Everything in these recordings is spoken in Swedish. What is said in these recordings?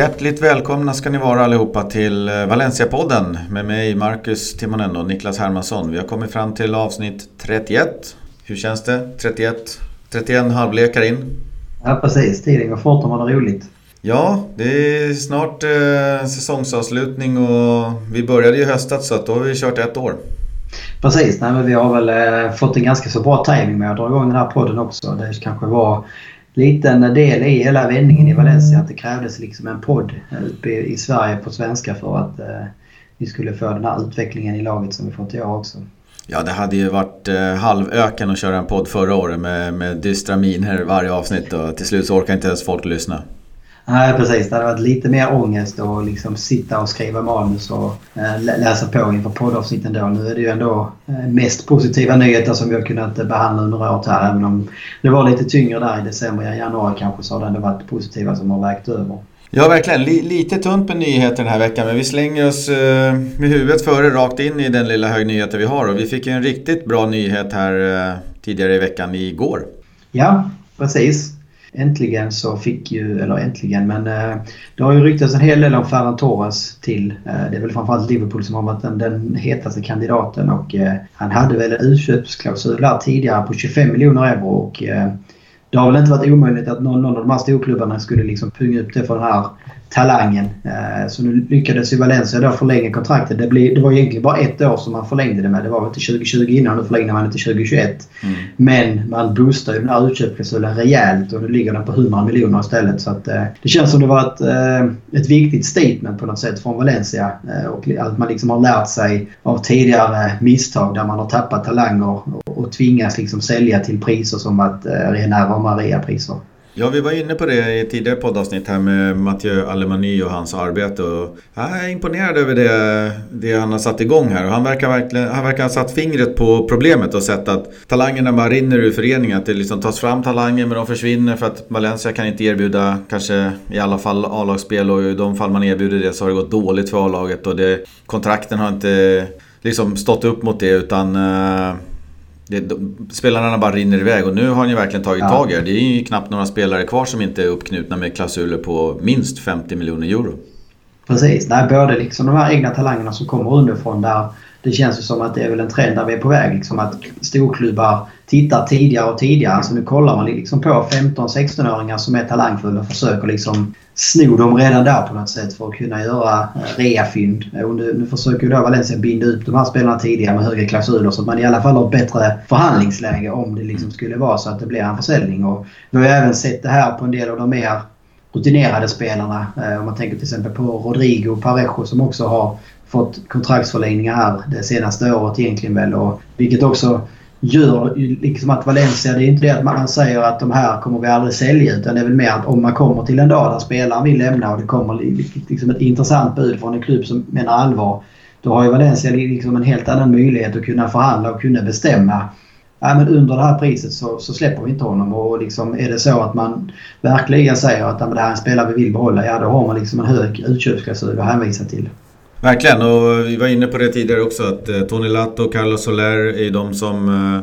Hjärtligt välkomna ska ni vara allihopa till eh, Valencia-podden med mig Marcus Timonen och Niklas Hermansson. Vi har kommit fram till avsnitt 31. Hur känns det? 31, 31 halvlekar in. Ja precis, tiden går fort om man har roligt. Ja, det är snart eh, säsongsavslutning och vi började ju höstas så att då har vi kört ett år. Precis, nej, men vi har väl eh, fått en ganska så bra timing med att dra igång den här podden också. Det kanske var liten del i hela vändningen i Valencia att det krävdes liksom en podd uppe i, Sverige på svenska för att eh, vi skulle få den här utvecklingen i laget som vi fått i år också. Ja, det hade ju varit eh, halvöken att köra en podd förra året med, med dystra miner varje avsnitt och till slut så orkar inte ens folk lyssna. Nej precis, det hade varit lite mer ångest att liksom sitta och skriva manus och eh, läsa på inför poddavsnitten då. Nu är det ju ändå eh, mest positiva nyheter som vi har kunnat behandla under året här. Även om det var lite tyngre där i december, januari kanske så har det ändå varit positiva som har vägt över. Ja, verkligen. lite tunt med nyheter den här veckan men vi slänger oss eh, med huvudet före rakt in i den lilla högnyheten vi har. Och vi fick ju en riktigt bra nyhet här tidigare i veckan, igår. Ja, precis. Äntligen så fick ju, eller äntligen, men eh, det har ju ryktats en hel del om Ferran Torres till. Eh, det är väl framförallt Liverpool som har varit den, den hetaste kandidaten och eh, han hade väl en utköpsklausul där tidigare på 25 miljoner euro och eh, det har väl inte varit omöjligt att någon, någon av de här storklubbarna skulle liksom punga upp det för den här talangen. Eh, så nu lyckades ju Valencia då förlänga kontraktet. Det, blir, det var egentligen bara ett år som man förlängde det med. Det var väl till 2020 innan. Nu förlängde man det till 2021. Mm. Men man boostade ju den här utköpsklausulen rejält och nu ligger den på 100 miljoner istället. Så att, eh, det känns som det var ett, eh, ett viktigt statement på något sätt från Valencia. Och att man liksom har lärt sig av tidigare misstag där man har tappat talanger och, tvingats liksom sälja till priser som varit rena rama reapriser. Ja, vi var inne på det i ett tidigare poddavsnitt här med Mathieu Alemany och hans arbete. Och jag är imponerad över det, det han har satt igång här. Och han, verkar verkligen, han verkar ha satt fingret på problemet och sett att talangerna bara rinner ur föreningen. Att det liksom tas fram talanger men de försvinner för att Valencia kan inte erbjuda kanske i alla fall A-lagsspel. Och i de fall man erbjuder det så har det gått dåligt för A-laget. Och det, kontrakten har inte liksom stått upp mot det utan eh, det, spelarna bara rinner iväg och nu har ni verkligen tagit ja. tag i det. Det är ju knappt några spelare kvar som inte är uppknutna med klausuler på minst 50 miljoner euro. Precis, Nej, både liksom de här egna talangerna som kommer underifrån där det känns ju som att det är väl en trend där vi är på väg. Liksom att storklubbar tittar tidigare och tidigare. Alltså nu kollar man liksom på 15-16-åringar som är talangfulla och försöker liksom sno dem redan där på något sätt för att kunna göra eh, reafynd. Nu, nu försöker ju då Valencia binda upp de här spelarna tidigare med högre klausuler så att man i alla fall har ett bättre förhandlingsläge om det liksom skulle vara så att det blir en försäljning. Och vi har ju även sett det här på en del av de mer rutinerade spelarna. Eh, om man tänker till exempel på Rodrigo Parejo som också har fått kontraktsförlängningar här det senaste året egentligen väl. Och, vilket också gör liksom att Valencia, det är inte det att man säger att de här kommer vi aldrig sälja utan det är väl mer att om man kommer till en dag där spelaren vill lämna och det kommer liksom ett intressant bud från en klubb som menar allvar. Då har ju Valencia liksom en helt annan möjlighet att kunna förhandla och kunna bestämma. Ja, men under det här priset så, så släpper vi inte honom och liksom är det så att man verkligen säger att ja, det här är en spelare vi vill behålla, ja då har man liksom en hög utköpsklausul att hänvisa till. Verkligen och vi var inne på det tidigare också att eh, Tony Lato och Carlos Soler är de som eh,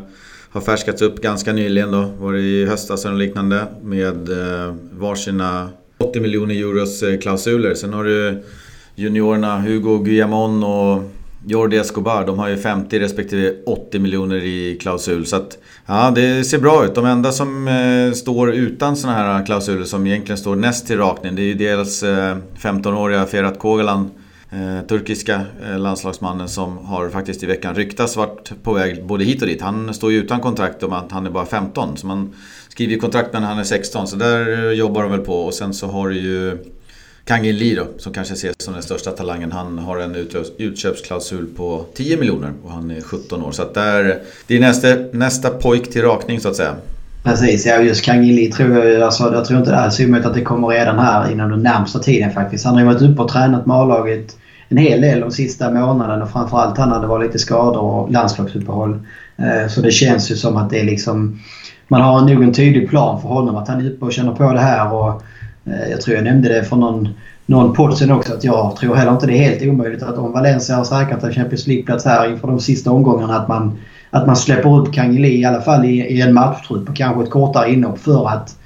har färskats upp ganska nyligen då. Var det i höstas eller liknande med eh, varsina 80 miljoner euros klausuler. Sen har du juniorerna Hugo Guillamon och Jordi Escobar. De har ju 50 respektive 80 miljoner i klausul. Så att, ja, det ser bra ut. De enda som eh, står utan sådana här klausuler som egentligen står näst till rakning. Det är ju dels eh, 15-åriga Ferhat Kogalan Eh, turkiska eh, landslagsmannen som har faktiskt i veckan ryktats varit på väg både hit och dit. Han står ju utan kontrakt om att han är bara 15. Så man skriver ju kontrakt när han är 16. Så där eh, jobbar de väl på. Och sen så har du ju Kangin Lee då, som kanske ses som den största talangen. Han har en utköpsklausul på 10 miljoner och han är 17 år. Så att där, det är nästa, nästa pojk till rakning så att säga. Precis, ja just Kangili tror jag alltså, jag tror inte det är omöjligt att det kommer redan här inom den närmsta tiden faktiskt. Han har ju varit uppe och tränat med A-laget en hel del de sista månaderna och framförallt han hade varit lite skador och landslagsuppehåll. Eh, så det känns ju som att det är liksom... Man har nog en tydlig plan för honom att han är uppe och känner på det här och eh, jag tror jag nämnde det för någon, någon podd sen också att jag tror heller inte det är helt omöjligt att om Valencia har säkrat en Champions League-plats här inför de sista omgångarna att man, att man släpper upp Kangeli i alla fall i, i en matchtrupp och kanske ett kortare inhopp för att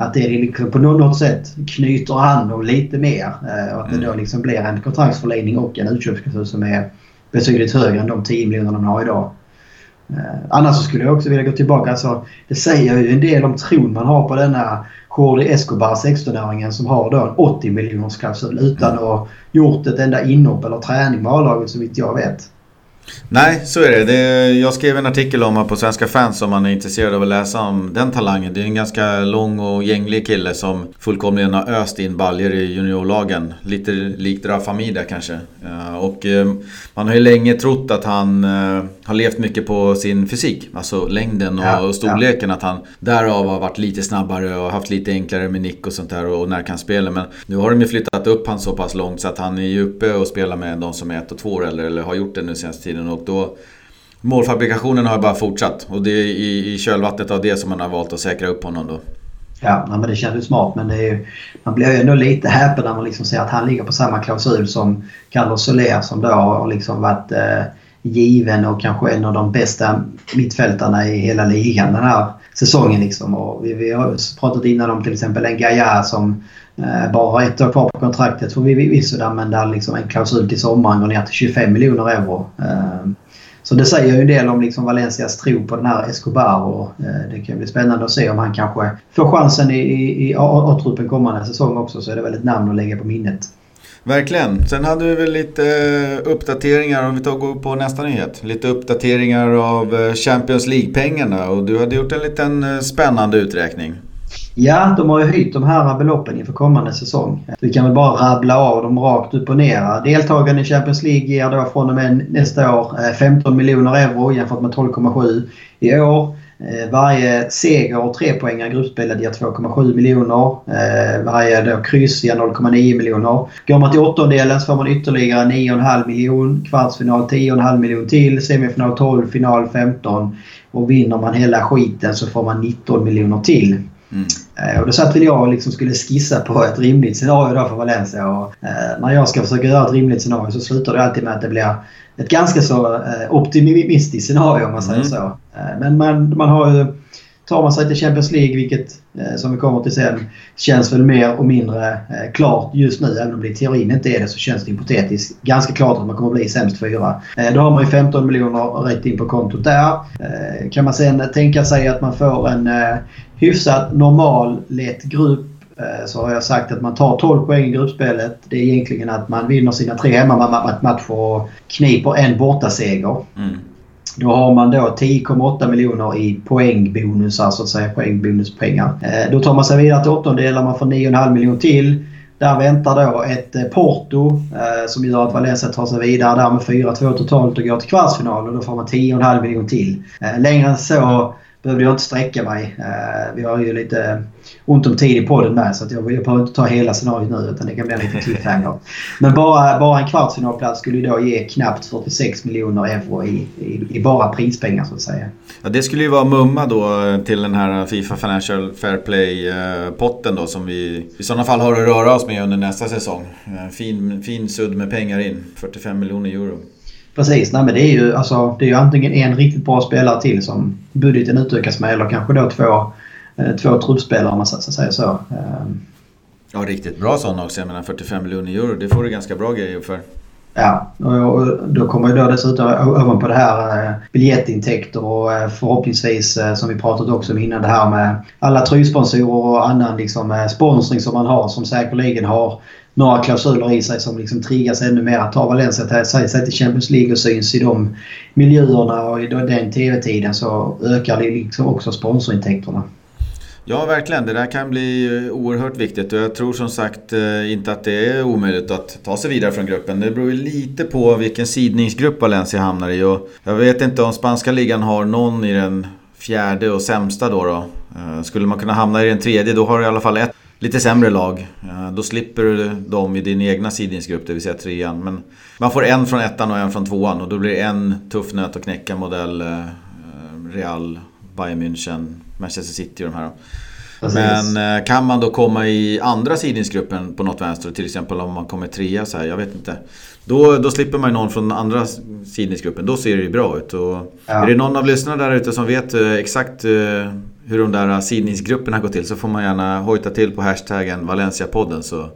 att det liksom på något sätt knyter an dem lite mer. Och att det då liksom blir en kontraktsförlängning och en utköpsklausul som är betydligt högre än de 10 miljoner de har idag. Annars så skulle jag också vilja gå tillbaka. Alltså, det säger ju en del om tron man har på denna Jordi Escobar, 16-åringen som har då en 80 miljoners klausul utan att ha gjort ett enda inhopp eller träning med A-laget så vitt jag vet. Nej, så är det. det. Jag skrev en artikel om honom på Svenska fans om man är intresserad av att läsa om den talangen. Det är en ganska lång och gänglig kille som fullkomligen har öst in baljer i juniorlagen. Lite likt Rafa Mida kanske. Eh, och eh, man har ju länge trott att han eh, har levt mycket på sin fysik. Alltså längden och, ja, storleken. Ja. Att han därav har varit lite snabbare och haft lite enklare med nick och sånt där och närkampsspel. Men nu har de ju flyttat upp han så pass långt så att han är ju uppe och spelar med de som är ett och två år eller, eller har gjort det nu senaste tiden. Och då Målfabrikationen har bara fortsatt och det är i, i kölvattnet av det som man har valt att säkra upp honom då. Ja, men det känns ju smart men ju, man blir ju ändå lite häpen när man liksom ser att han ligger på samma klausul som Carlos Soler som då har liksom varit eh, given och kanske en av de bästa mittfältarna i hela ligan den här säsongen. Liksom. Och vi, vi har pratat innan om till exempel en Gaia som eh, bara har ett år kvar på kontraktet för vi visst men där liksom en klausul till sommaren går ner till 25 miljoner euro. Eh, så det säger ju en del om liksom Valencias tro på den här Escobar och eh, det kan bli spännande att se om han kanske får chansen i, i, i A-truppen kommande säsong också så är det väl ett namn att lägga på minnet. Verkligen. Sen hade vi väl lite eh, uppdateringar, om vi tar och går på nästa nyhet. Lite uppdateringar av eh, Champions League-pengarna och du hade gjort en liten eh, spännande uträkning. Ja, de har ju höjt de här beloppen inför kommande säsong. Vi kan väl bara rabbla av dem rakt upp och ner. Deltagande i Champions League ger då från och med nästa år 15 miljoner euro jämfört med 12,7 i år. Eh, varje seger och trepoängare i gruppspelet ger 2,7 miljoner. Eh, varje då kryss ger 0,9 miljoner. Går man till åttondelen så får man ytterligare 9,5 miljoner. Kvartsfinal 10,5 miljoner till. Semifinal 12, final 15. Och vinner man hela skiten så får man 19 miljoner till. Mm. Eh, och då satt väl jag och liksom skulle skissa på ett rimligt scenario för Valencia. Och, eh, när jag ska försöka göra ett rimligt scenario så slutar det alltid med att det blir ett ganska så eh, optimistiskt scenario om man säger mm. så. Eh, men man, man har ju... Tar man sig till Champions League, vilket eh, som vi kommer till sen, känns väl mer och mindre klart just nu. Även om det i teorin inte är det så känns det hypotetiskt ganska klart att man kommer bli sämst fyra. Då har man ju 15 miljoner rätt in på kontot där. Kan man sen tänka sig att man får en hyfsat normal lätt grupp så har jag sagt att man tar 12 poäng i gruppspelet. Det är egentligen att man vinner sina tre hemmamatcher och kniper en bortaseger. Mm. Då har man då 10,8 miljoner i poängbonusar, så att säga. Poängbonuspengar. Eh, då tar man sig vidare till åttondelar. Man får 9,5 miljoner till. Där väntar då ett eh, Porto som gör att Valencia tar sig vidare där med 4-2 totalt och går till kvartsfinal. Och då får man 10,5 miljoner till. längre än så behövde jag inte sträcka mig. Eh, vi har ju lite ont om tid i podden med så att jag, jag behöver inte ta hela scenariot nu utan det kan bli en liten cliffhanger. Men bara, bara en kvartsfinalplats skulle ju då ge knappt 46 miljoner euro i, i, i, bara prispengar så att säga. Ja, det skulle ju vara mumma då till den här Fifa Financial Fair Play-potten eh, då som vi i sådana fall har att röra oss med under nästa säsong. Eh, fin, fin sudd med pengar in, 45 miljoner euro. Precis, nej men det är ju alltså, det är ju antingen en riktigt bra spelare till som budgeten utökas med eller kanske då två Eh, två truppspelare om man så säger så. Ehm. Ja, riktigt bra sådana också. Jag menar 45 miljoner euro, det får du ganska bra grejer för. Ja, och då kommer ju då dessutom ovanpå det här eh, biljettintäkter och eh, förhoppningsvis som vi pratat också om innan det här med alla tröjsponsorer och annan liksom sponsring som man har som säkerligen har några klausuler i sig som liksom triggas ännu mer Tar Valencia till sig till Champions League och syns i de miljöerna och i den TV-tiden så ökar det liksom också sponsorintäkterna. Ja, verkligen. Det där kan bli eh, oerhört viktigt och jag tror som sagt eh, inte att det är omöjligt att ta sig vidare från gruppen. Det beror ju lite på vilken sidningsgrupp Valencia hamnar i och jag vet inte om spanska ligan har någon i den fjärde och sämsta då. då. Eh, skulle man kunna hamna i den tredje då har du i alla fall ett lite sämre lag. Då slipper du dem i din egna sidningsgrupp, det vill säga trean. Men man får en från ettan och en från tvåan och då blir det en tuff nöt att knäcka modell Real, Bayern München, Manchester City och de här. Precis. Men eh, kan man då komma i andra sidningsgruppen på något vänster, till exempel om man kommer trea så här, jag vet inte. Då, då slipper man ju någon från andra sidningsgruppen, då ser det ju bra ut. Och ja. Är det någon av lyssnarna där ute som vet eh, exakt eh, hur de där sidningsgrupperna går till så får man gärna hojta till på hashtaggen Valencia-podden så...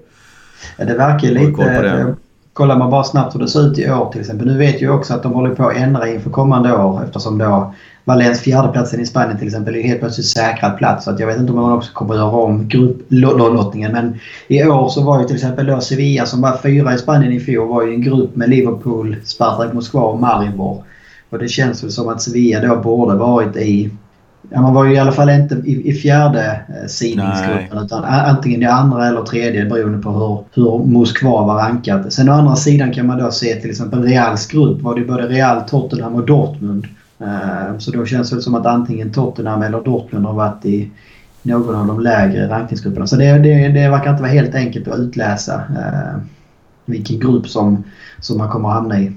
Ja, det verkar lite... Kollar man bara snabbt hur det ser ut i år till exempel. Nu vet jag också att de håller på att ändra inför kommande år eftersom då Valens fjärdeplatsen i Spanien till exempel är helt plötsligt säkrad plats. Så att jag vet inte om man också kommer att göra om grupplottningen. Men i år så var ju till exempel då Sevilla som var fyra i Spanien i fjol var ju en grupp med Liverpool, Spartak Moskva och Maribor. Och det känns väl som att Sevilla då borde varit i Ja, man var ju i alla fall inte i, i fjärde eh, sidningsgruppen utan antingen i andra eller tredje beroende på hur, hur Moskva var rankat. Sen å andra sidan kan man då se till exempel Reals grupp var det både Real, Tottenham och Dortmund. Eh, så då känns det som att antingen Tottenham eller Dortmund har varit i någon av de lägre rankningsgrupperna. Så det, det, det verkar inte vara helt enkelt att utläsa eh, vilken grupp som, som man kommer att hamna i.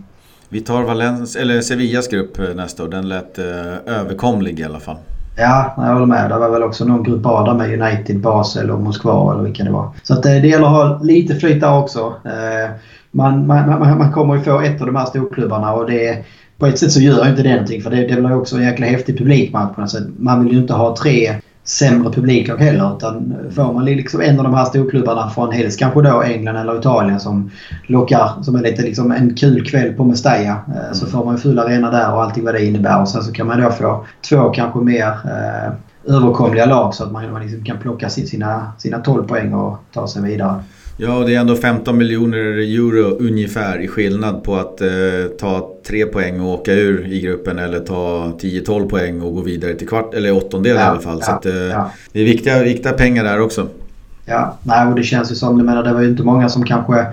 Vi tar Valens, eller Sevillas grupp nästa år. Den lät eh, överkomlig i alla fall. Ja, jag håller med. Det var väl också någon grupp A där med United, Basel och Moskva eller vilka det var. Så att, eh, det gäller att ha lite flyt där också. Eh, man, man, man, man kommer ju få ett av de här storklubbarna och det på ett sätt så gör inte det någonting för det, det blir också en jäkla häftig publikmatch på något sätt. Man vill ju inte ha tre sämre publiklag heller. Utan får man liksom en av de här storklubbarna från helst kanske då England eller Italien som lockar som är lite liksom en kul kväll på Mestalla. Mm. Så får man full arena där och allting vad det innebär. Och sen så kan man då få två kanske mer eh, överkomliga lag så att man, man liksom kan plocka sina, sina 12 poäng och ta sig vidare. Ja, och det är ändå 15 miljoner euro ungefär i skillnad på att eh, ta tre poäng och åka ur i gruppen eller ta 10-12 poäng och gå vidare till kvart eller åttondel ja, i alla fall. Ja, så att, eh, ja. det är viktiga, viktiga pengar där också. Ja, nej, och det känns ju som, menar, det var ju inte många som kanske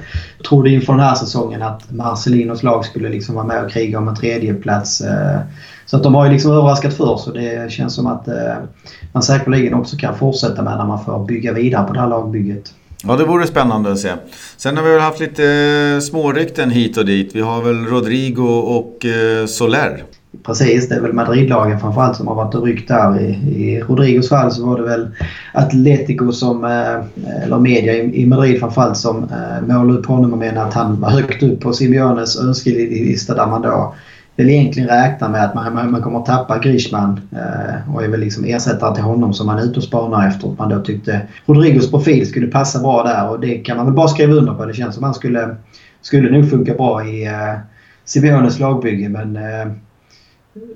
trodde inför den här säsongen att Marcelinos lag skulle liksom vara med och kriga om en tredjeplats. Eh, så att de har ju liksom överraskat för så det känns som att eh, man säkerligen också kan fortsätta med när man får bygga vidare på det här lagbygget. Ja, det vore spännande att se. Sen har vi väl haft lite eh, smårykten hit och dit. Vi har väl Rodrigo och eh, Soler. Precis, det är väl Madridlagen framförallt som har varit och ryckt där. I, I Rodrigos fall så var det väl Atletico som, eh, eller media i Madrid framförallt som målade upp honom och menade att han var högt upp på Simeones önskelista där man då väl egentligen räknar med att man, man kommer att tappa Griezmann eh, och är väl liksom ersättare till honom som man är ute och spanar efter. Att man då tyckte Rodrigos profil skulle passa bra där och det kan man väl bara skriva under på. Det känns som att han skulle, skulle nog funka bra i eh, Simeones lagbygge men eh,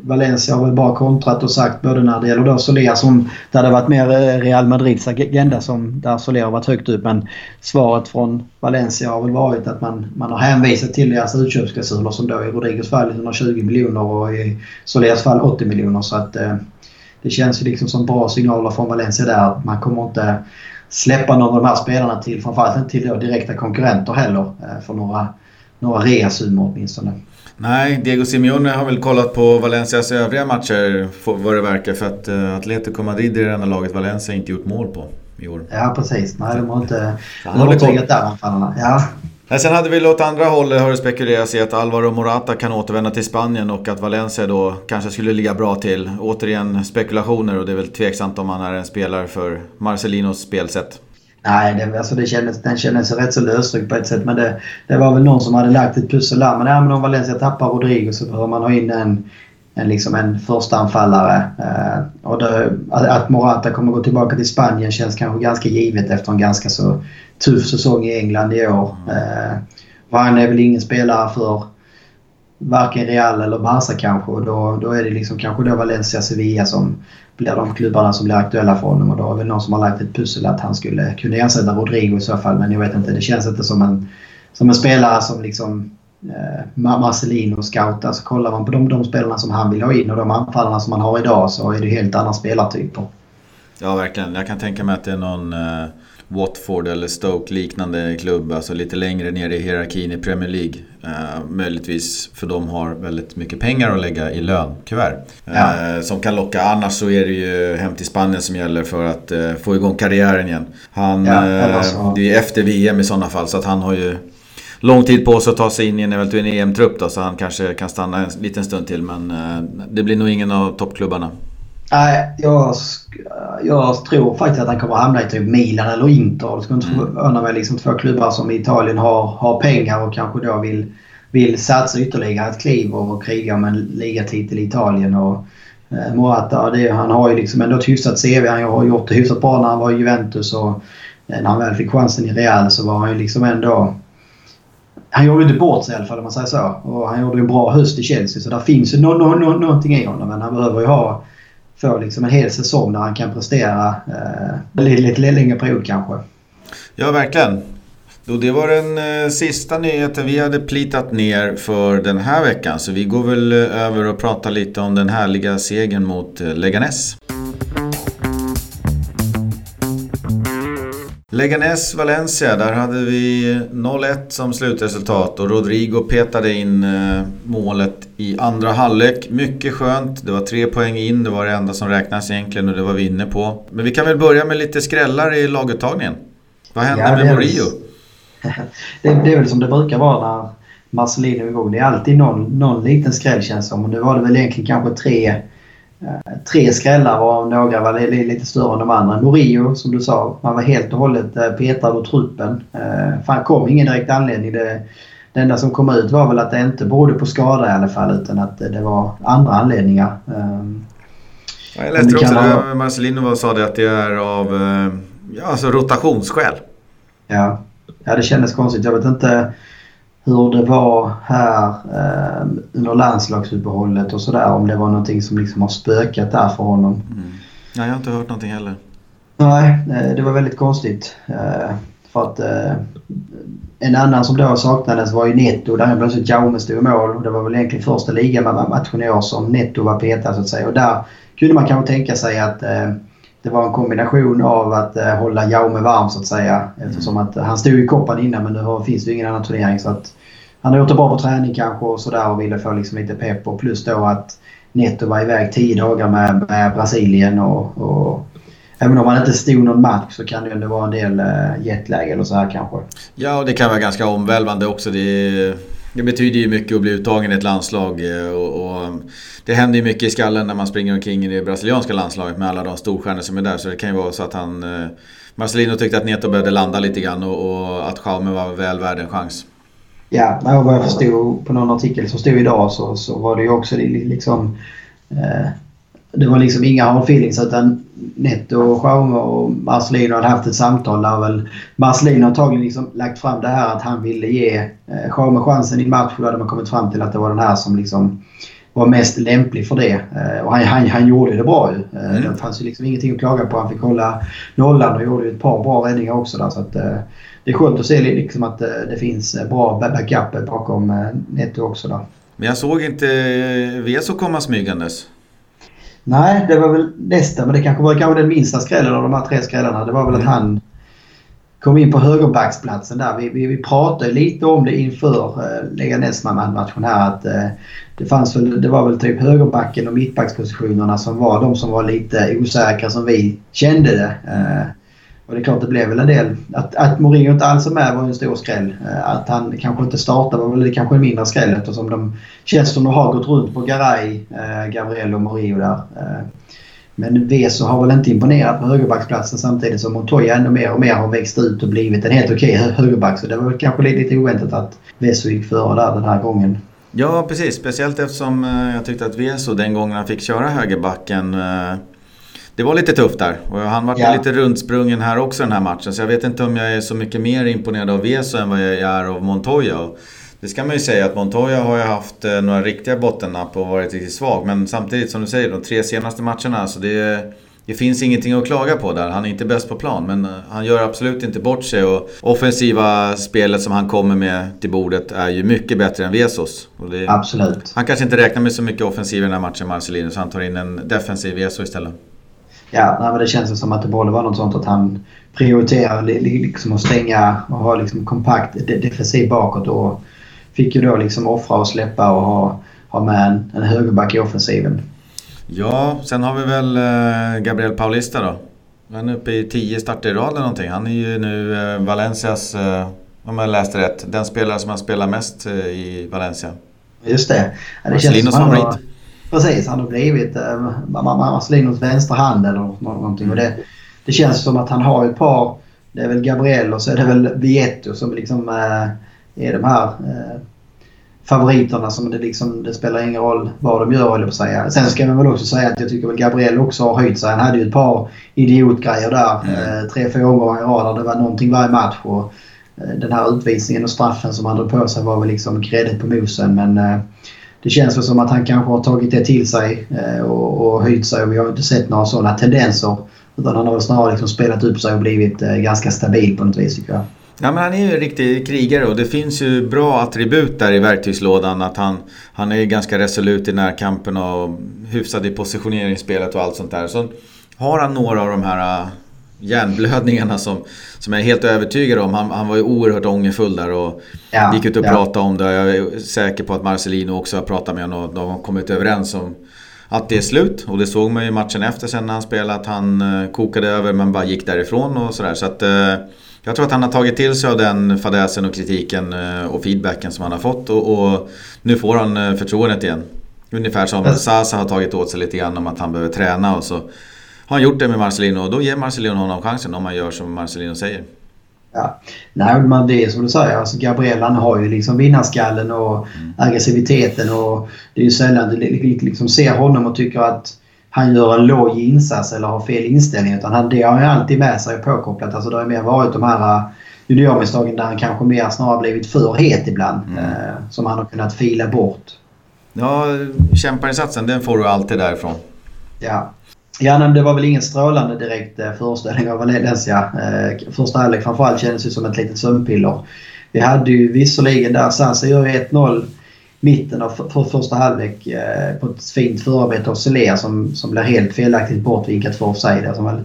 Valencia har väl bara kontrat och sagt både när det gäller då Soler som där det varit mer eh, Real Madrids agenda som där Soler har varit högt upp. Men svaret från Valencia har väl varit att man, man har hänvisat till deras utköpsklausuler som då i Rodrigos fall 120 miljoner och i Solers fall 80 miljoner. Så att eh, det känns ju liksom som bra signaler från Valencia där. Man kommer inte släppa någon av de här spelarna till framförallt inte till då direkta konkurrenter heller eh, för några, några reasummor åtminstone. Nej, Diego Simeone har väl kollat på Valencias övriga matcher vad det verkar för att uh, Atletico Madrid är det enda laget Valencia inte gjort mål på i år. Ja precis. Nej, de har inte övertygat där anfallarna. Ja. Nej, sen hade vi åt andra hållet har det spekulerats i att Alvaro Morata kan återvända till Spanien och att Valencia då kanske skulle ligga bra till. Återigen spekulationer och det är väl tveksamt om han är en spelare för Marcelinos spelsätt. Nej, det, alltså det kändes, den kändes rätt så lösryckt på ett sätt. Men det, det var väl någon som hade lagt ett pussel där. Men, ja, men om Valencia tappar Rodrigo så behöver man ha in en, en, liksom en första anfallare. Eh, och det, att Morata kommer gå tillbaka till Spanien känns kanske ganska givet efter en ganska så tuff säsong i England i år. Eh, han är väl ingen spelare för varken Real eller Barca kanske. Och då, då är det liksom kanske då Valencia, Sevilla som blir de klubbarna som blir aktuella för honom. Och då är det någon som har lagt ett pussel att han skulle kunna ersätta Rodrigo i så fall. Men jag vet inte, det känns inte som en, som en spelare som liksom eh, Marcelino scoutar. Så alltså kollar man på de, de spelarna som han vill ha in och de anfallarna som han har idag så är det helt andra spelartyper. Ja, verkligen. Jag kan tänka mig att det är någon eh, Watford eller Stoke liknande klubb, alltså lite längre ner i hierarkin i Premier League. Uh, möjligtvis för de har väldigt mycket pengar att lägga i lönkuvert. Ja. Uh, som kan locka. Annars så är det ju hem till Spanien som gäller för att uh, få igång karriären igen. Han, ja, det är efter VM i sådana fall så att han har ju lång tid på sig att ta sig in i en eventuell EM-trupp då, så han kanske kan stanna en liten stund till. Men det blir nog ingen av toppklubbarna. Nej, jag, jag tror faktiskt att han kommer att hamna i typ Milan eller Inter. Det skulle inte mm. förvåna mig. Liksom två klubbar som i Italien har, har pengar och kanske då vill, vill satsa ytterligare ett kliv och kriga om en ligatitel i Italien. Och, Eh, Morata, det, han har ju liksom ändå ett hyfsat CV. Han har gjort det hyfsat bra när han var i Juventus och eh, när han väl fick chansen i Real så var han ju liksom ändå... Han gjorde inte bort sig i alla fall om man säger så. Och han gjorde ju en bra höst i Chelsea så där finns ju no, no, no, någonting i honom. Men han behöver ju ha... Få liksom en hel säsong där han kan prestera eh, lite, lite längre period kanske. Ja, verkligen. Då det var den eh, sista nyheten vi hade plitat ner för den här veckan. Så vi går väl eh, över och pratar lite om den härliga segern mot eh, Leganes. Leganes Valencia, där hade vi 0-1 som slutresultat och Rodrigo petade in eh, målet i andra halvlek. Mycket skönt. Det var tre poäng in, det var det enda som räknas egentligen och det var vi inne på. Men vi kan väl börja med lite skrällar i laguttagningen. Vad hände ja, med Murillo? det, det, är väl som det brukar vara när Marcelino är igång. Det är alltid någon, någon liten skräll känns som. Och nu var det väl egentligen kanske tre, tre skrällar och några var lite större än de andra. Murillo, som du sa, man var helt och hållet eh, petad ur truppen. Eh, fan kom ingen direkt anledning. Det, det enda som kom ut var väl att det inte berodde på skada i alla fall utan att det var andra anledningar. Jag läste också det. Marcelino sa det att det är av ja, alltså rotationsskäl. Ja ja, det kändes konstigt. Jag vet inte hur det var här eh, under landslagsuppehållet och sådär. Om det var någonting som liksom har spökat där för honom. Mm. Nej, jag har inte hört någonting heller. Nej, eh, det var väldigt konstigt. Eh, för att eh, en annan som då saknades var ju Netto. Där plötsligt Jaume stod i mål. Och det var väl egentligen första ligamatchen i år som Netto var petad så att säga. Och där kunde man kanske tänka sig att eh, det var en kombination av att eh, hålla Jaume varm så att säga. Eftersom att eh, han stod i koppan innan men nu finns det ju ingen annan turnering. Så att han har gjort det bra på träning kanske och sådär och ville få liksom lite pepp. Och plus då att Netto var iväg tio dagar med, med Brasilien och, och Även om han inte stod någon match så kan det ändå vara en del uh, jetlag eller så här kanske. Ja, och det kan vara ganska omvälvande också. Det, det betyder ju mycket att bli uttagen i ett landslag. Eh, och, och um, det händer ju mycket i skallen när man springer omkring i det brasilianska landslaget med alla de storstjärnor som är där. Så det kan ju vara så att han... Eh, Marcelino tyckte att Neto behövde landa lite grann och, och att Jaume var väl värd en chans. Ja, vad jag förstod på någon artikel som stod idag så, så var det ju också liksom... Eh, det var liksom inga hard feelings utan Netto och Jaume och Marcelino hade haft ett samtal där väl Marcelino antagligen liksom lagt fram det här att han ville ge eh, Jaume chansen i match och då hade man kommit fram till att det var den här som liksom var mest lämplig för det. Eh, och han, han, han gjorde det bra ju. Eh, mm. Det fanns ju liksom ingenting att klaga på. Han fick hålla nollan och gjorde ett par bra räddningar också där. Så att, eh, det är skönt att se liksom att det finns bra backup bakom Netto också där. Men jag såg inte Veso komma smygandes. Nej, det var väl nästa. Men det kanske var kanske den minsta skrällen av de här tre skrällarna. Det var väl mm. att han kom in på högerbacksplatsen där. Vi, vi, vi pratade lite om det inför eh, Leganes-matchen här. Att, eh, det, fanns väl, det var väl typ högerbacken och mittbackspositionerna som var de som var lite osäkra som vi kände det. Eh, och det är klart det blev väl en del. Att, att Mourinho inte alls är med var en stor skräll. Eh, att han kanske inte startar var väl kanske en mindre skräll eftersom de känns som de har gått runt på Garay, eh, Gabriel och Mourinho där. Eh, men Veso har väl inte imponerat på högerbacksplatsen samtidigt som Montoya ännu mer och mer har växt ut och blivit en helt okej okay högerback. Så det var väl kanske lite oväntat att Veso gick före där den här gången. Ja, precis. Speciellt eftersom eh, jag tyckte att Veso den gången han fick köra högerbacken eh, det var lite tufft där och han var ja. lite rundsprungen här också den här matchen. Så jag vet inte om jag är så mycket mer imponerad av Veso än vad jag är av Montoya. Och det ska man ju säga att Montoya har ju haft eh, några riktiga bottennapp och varit riktigt svag. Men samtidigt som du säger, de tre senaste matcherna, så det, det finns ingenting att klaga på där. Han är inte bäst på plan, men eh, han gör absolut inte bort sig. Och offensiva spelet som han kommer med till bordet är ju mycket bättre än Vesos. Det, absolut. Han kanske inte räknar med så mycket offensiv i den här matchen, Marcelino, så han tar in en defensiv Veso istället. Ja, nej, men det känns som att det borde vara något sånt att han prioriterar liksom att stänga och ha liksom kompakt defensiv bakåt. Och fick ju då liksom offra och släppa och ha, ha med en, en högerback i offensiven. Ja, sen har vi väl eh, Gabriel Paulista då. Han är uppe i 10 starter i rad eller någonting. Han är ju nu eh, Valencias, eh, om jag läste rätt, den spelare som har spelat mest i Valencia. Just det. Ja, det känns som favorit. Precis, han har blivit eh, Marcelinos vänstra hand eller någonting. Och det, det känns som att han har ett par, det är väl Gabriel och så är det väl Vietto som liksom eh, är de här eh, favoriterna som det liksom, det spelar ingen roll vad de gör, eller på säga. Sen ska man väl också säga att jag tycker väl Gabriel också har höjt sig. Han hade ju ett par idiotgrejer där. Mm. Eh, tre, fyra omgångar i rad där det var någonting varje match. Och, eh, den här utvisningen och straffen som han drog på sig var väl liksom gräddet på mosen. Men eh, det känns väl som att han kanske har tagit det till sig eh, och, och höjt sig. Och vi har inte sett några sådana tendenser. Utan han har väl snarare liksom spelat upp sig och blivit eh, ganska stabil på något vis tycker jag. Ja, men han är ju en riktig krigare och det finns ju bra attribut där i verktygslådan. Att han, han är ganska resolut i närkampen och hyfsad i positioneringsspelet och allt sånt där. Så har han några av de här hjärnblödningarna som, som jag är helt övertygad om. Han, han var ju oerhört ångerfull där och ja, gick ut och ja. pratade om det. Jag är säker på att Marcelino också har pratat med honom och de har kommit överens om att det är slut. Och det såg man ju matchen efter sen när han spelade att han äh, kokade över men bara gick därifrån och sådär. Så att äh, jag tror att han har tagit till sig av den fadäsen och kritiken eh, och feedbacken som han har fått och, och nu får han eh, förtroendet igen. Ungefär som Sasa har tagit åt sig lite grann om att han behöver träna och så har han gjort det med Marcelino och då ger Marcelino honom chansen om man gör som Marcelino säger. Ja. Nej, men det är som du säger. Alltså Gabriel han har ju liksom vinnarskallen och mm. aggressiviteten och det är ju sällan du liksom ser honom och tycker att han gör en låg insats eller har fel inställning. Utan han, det har han alltid med sig påkopplat. Alltså det har mer varit de här juniormisstagen där han kanske mer snarare blivit för het ibland. Mm. Eh, som han har kunnat fila bort. Ja, kämparinsatsen den får du alltid därifrån. Ja. Ja, nej, det var väl ingen strålande direkt eh, föreställning av Valencia. Eh, första halvlek framförallt kändes ju som ett litet sömnpiller. Vi hade ju visserligen där, Sasa gör 1-0 mitten av för, första halvlek eh, på ett fint förarbete av Celea som, som blir helt felaktigt bortvinkat för offside. Alltså, det var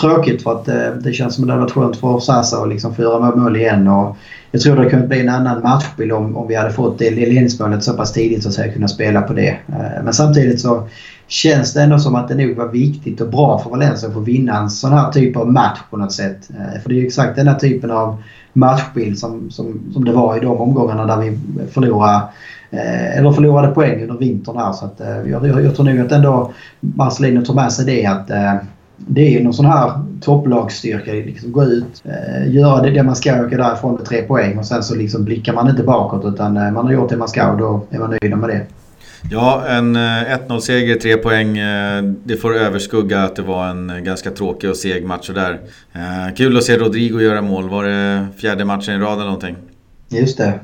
tråkigt för att eh, det känns som att det hade varit skönt för Sasa att liksom få göra mål igen. Och jag tror det kunde bli en annan matchbild om, om vi hade fått det ledningsmålet så pass tidigt så att säga kunna spela på det. Eh, men samtidigt så känns det ändå som att det nog var viktigt och bra för Valencia att få vinna en sån här typ av match på något sätt. Eh, för det är ju exakt den här typen av matchbild som, som, som det var i de omgångarna där vi förlorade eh, eller förlorade poäng under vintern här. Så att, eh, jag, jag, jag tror nog att ändå Marcelino tar med sig det att det är ju någon sån här topplagsstyrka. Liksom gå ut, eh, göra det, det man ska åka därifrån med tre poäng och sen så liksom blickar man inte bakåt utan man har gjort det man ska och då är man nöjd med det. Ja, en 1-0-seger, tre poäng. Det får överskugga att det var en ganska tråkig och seg match där. Kul att se Rodrigo göra mål. Var det fjärde matchen i rad eller någonting? Just det.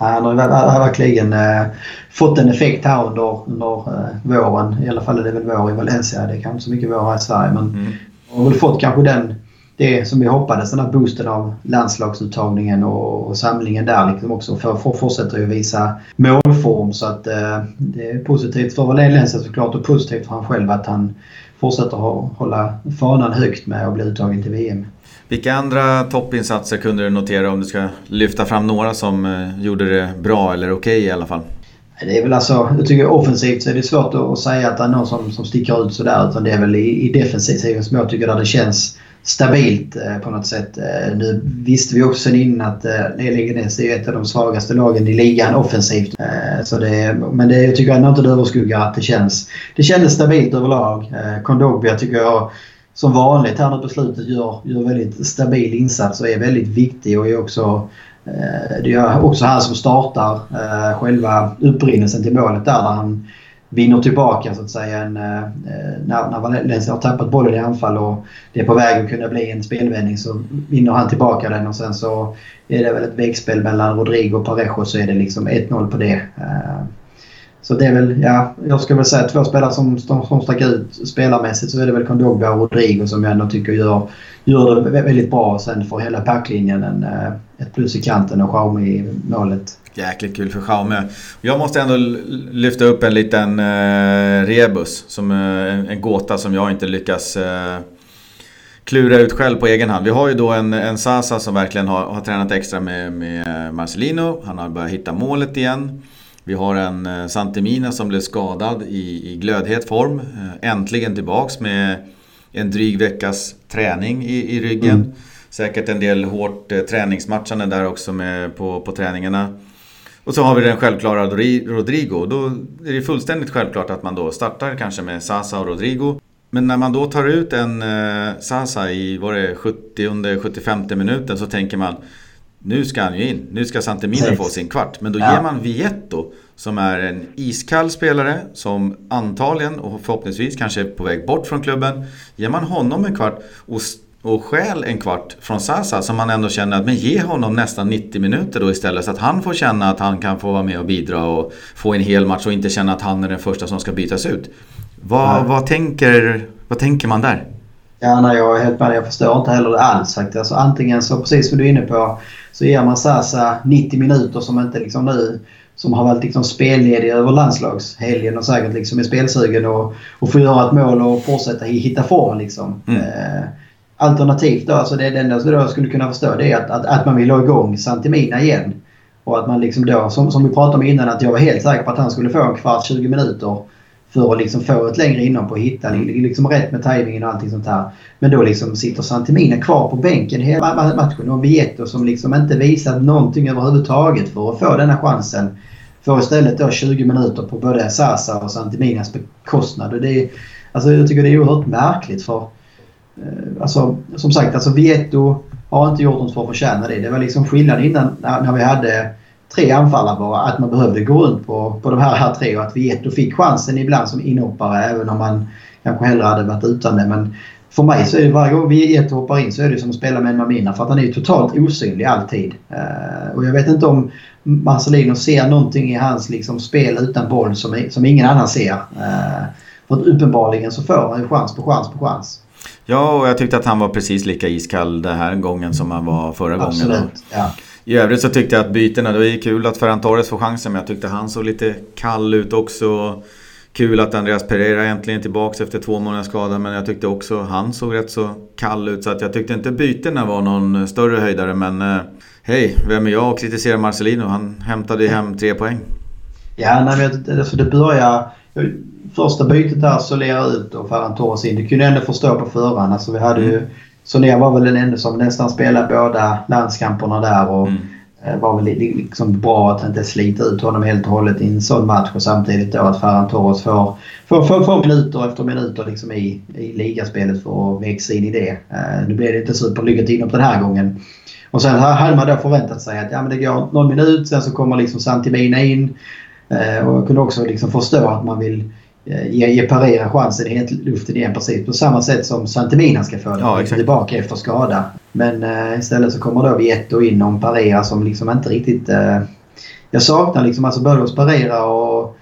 Han har verkligen eh, fått en effekt här under, under eh, våren. I alla fall är det väl vår i Valencia. Det är kanske inte så mycket vår här i Sverige. Men mm. har väl fått kanske den, det som vi hoppades. Den här boosten av landslagsuttagningen och, och samlingen där liksom också. För, för fortsätter att visa målform. Så att eh, det är positivt för Valencia såklart och positivt för han själv att han fortsätter att hålla fanan högt med att bli uttagen till VM. Vilka andra toppinsatser kunde du notera om du ska lyfta fram några som eh, gjorde det bra eller okej okay i alla fall? Det är väl alltså, jag tycker offensivt så är det svårt att säga att det är någon som, som sticker ut sådär. Utan det är väl i, i defensiven som jag tycker där det känns stabilt eh, på något sätt. Eh, nu visste vi också sen innan att eh, Leganes är ett av de svagaste lagen i ligan offensivt. Så det, men det, jag tycker ändå inte det överskuggar att det känns, det kändes stabilt överlag. Kondogbia tycker jag som vanligt här nu på slutet gör, gör väldigt stabil insats och är väldigt viktig och är också det är också han som startar själva upprinnelsen till målet där, där han vinner tillbaka så att säga en, eh, när, när Valencia har tappat bollen i anfall och det är på väg att kunna bli en spelvändning så vinner han tillbaka den och sen så är det väl ett vägspel mellan Rodrigo och Parejo så är det liksom 1-0 på det. Eh, så det är väl, ja, jag skulle väl säga två spelare som, som stack ut spelarmässigt så är det väl Kondogba och Rodrigo som jag ändå tycker gör, gör det väldigt bra. Sen får hela packlinjen en, eh, ett plus i kanten och Xiaomi i målet. Jäkligt kul för Xiaomi. Jag måste ändå lyfta upp en liten eh, rebus. Som eh, en gåta som jag inte lyckas eh, klura ut själv på egen hand. Vi har ju då en, en Sasa som verkligen har, har tränat extra med, med Marcelino. Han har börjat hitta målet igen. Vi har en eh, Santemina som blev skadad i, i glödhet form. Eh, äntligen tillbaks med en dryg veckas träning i, i ryggen. Mm. Säkert en del hårt eh, träningsmatchande där också med, på, på träningarna. Och så har vi den självklara Rodrigo. Då är det fullständigt självklart att man då startar kanske med Sasa och Rodrigo. Men när man då tar ut en eh, Sasa i var det 70-75 minuten så tänker man nu ska han ju in. Nu ska Santemina få sin kvart. Men då ja. ger man Vietto, som är en iskall spelare, som antagligen och förhoppningsvis kanske är på väg bort från klubben. Ger man honom en kvart och, och skäl en kvart från Sasa som man ändå känner att men ge honom nästan 90 minuter då istället. Så att han får känna att han kan få vara med och bidra och få en hel match och inte känna att han är den första som ska bytas ut. Vad, vad, tänker, vad tänker man där? Ja, nej, jag är helt med Jag förstår inte heller det alls faktiskt. Alltså, antingen så, precis som du är inne på, så ger man Sasa 90 minuter som inte liksom nu som har varit liksom spelledig över landslagshelgen och säkert liksom är spelsugen och, och får göra ett mål och fortsätta hitta formen. Liksom. Mm. Eh, alternativt då, alltså det, det enda jag skulle kunna förstå det är att, att, att man vill ha igång Santimina igen. Och att man liksom då, som, som vi pratade om innan, att jag var helt säker på att han skulle få en kvart, 20 minuter för att liksom få ett längre inhopp och hitta liksom rätt med tajmingen och allting sånt här. Men då liksom sitter Santimina kvar på bänken hela matchen och Vieto som liksom inte visat någonting överhuvudtaget för att få denna chansen. Får istället då 20 minuter på både Sasa och Santiminas bekostnad. Och det är, alltså jag tycker det är oerhört märkligt för eh, alltså, som sagt, alltså Vieto har inte gjort något för att förtjäna det. Det var liksom skillnad innan när vi hade tre anfallare bara. Att man behövde gå runt på, på de här, här tre och att Vieto fick chansen ibland som inhoppare även om man kanske hellre hade varit utan det. Men för mig så är det varje gång Vieto hoppar in så är det som att spela med en Mamina för att han är totalt osynlig alltid. Uh, och jag vet inte om Marcelino ser någonting i hans liksom, spel utan boll som, som ingen annan ser. Uh, för uppenbarligen så får han ju chans på chans på chans. Ja, och jag tyckte att han var precis lika iskall den här gången som han var förra Absolut, gången. Ja. I övrigt så tyckte jag att bytena, det var ju kul att Ferran Torres får chansen men jag tyckte han såg lite kall ut också. Kul att Andreas Pereira äntligen är tillbaka efter två månaders skada men jag tyckte också han såg rätt så kall ut så att jag tyckte inte bytena var någon större höjdare men eh, hej, vem är jag att kritisera Marcelino? Han hämtade hem tre poäng. Ja, nej, men alltså det börjar... Första bytet där Solera ut och Ferran Torres in. Det kunde jag ändå förstå på förhand. Alltså vi hade ju mm. Sonér var väl den enda som nästan spelade båda landskamperna där och mm. Eh, var väl liksom bra att inte slita ut honom helt och hållet i en sån match och samtidigt då att Ferran Torres får, får, får, får minuter efter minuter liksom i, i ligaspelet för att växa in i det. Uh, nu blev det inte superlyckat inhopp den här gången. Och sen hade man då förväntat sig att ja, men det går någon minut, sen så kommer liksom Santimina in. Uh, och jag kunde också liksom förstå att man vill Eh, ge, ge Parera chansen i luften igen precis på samma sätt som Santemina ska få det ja, tillbaka efter skada. Men uh, istället så kommer då Vietto in om Parera som liksom inte riktigt... Uh, jag saknar liksom alltså både hos Parera och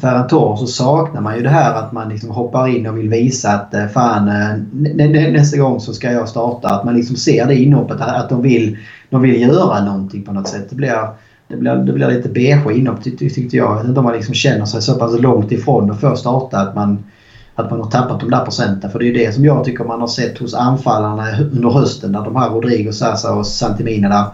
Ferran Torres så saknar man ju det här att man liksom hoppar in och vill visa att uh, fan nästa gång så ska jag starta. Att man liksom ser det inhoppet att de vill, de vill göra någonting på något sätt. Det blir det blir, det blir lite beige inhopp tyckte jag. Jag vet inte om man liksom känner sig så pass långt ifrån att få starta att man, att man har tappat de där procenten. För det är ju det som jag tycker man har sett hos anfallarna under hösten. Där de här Rodrigo, Sasa och Santimina där.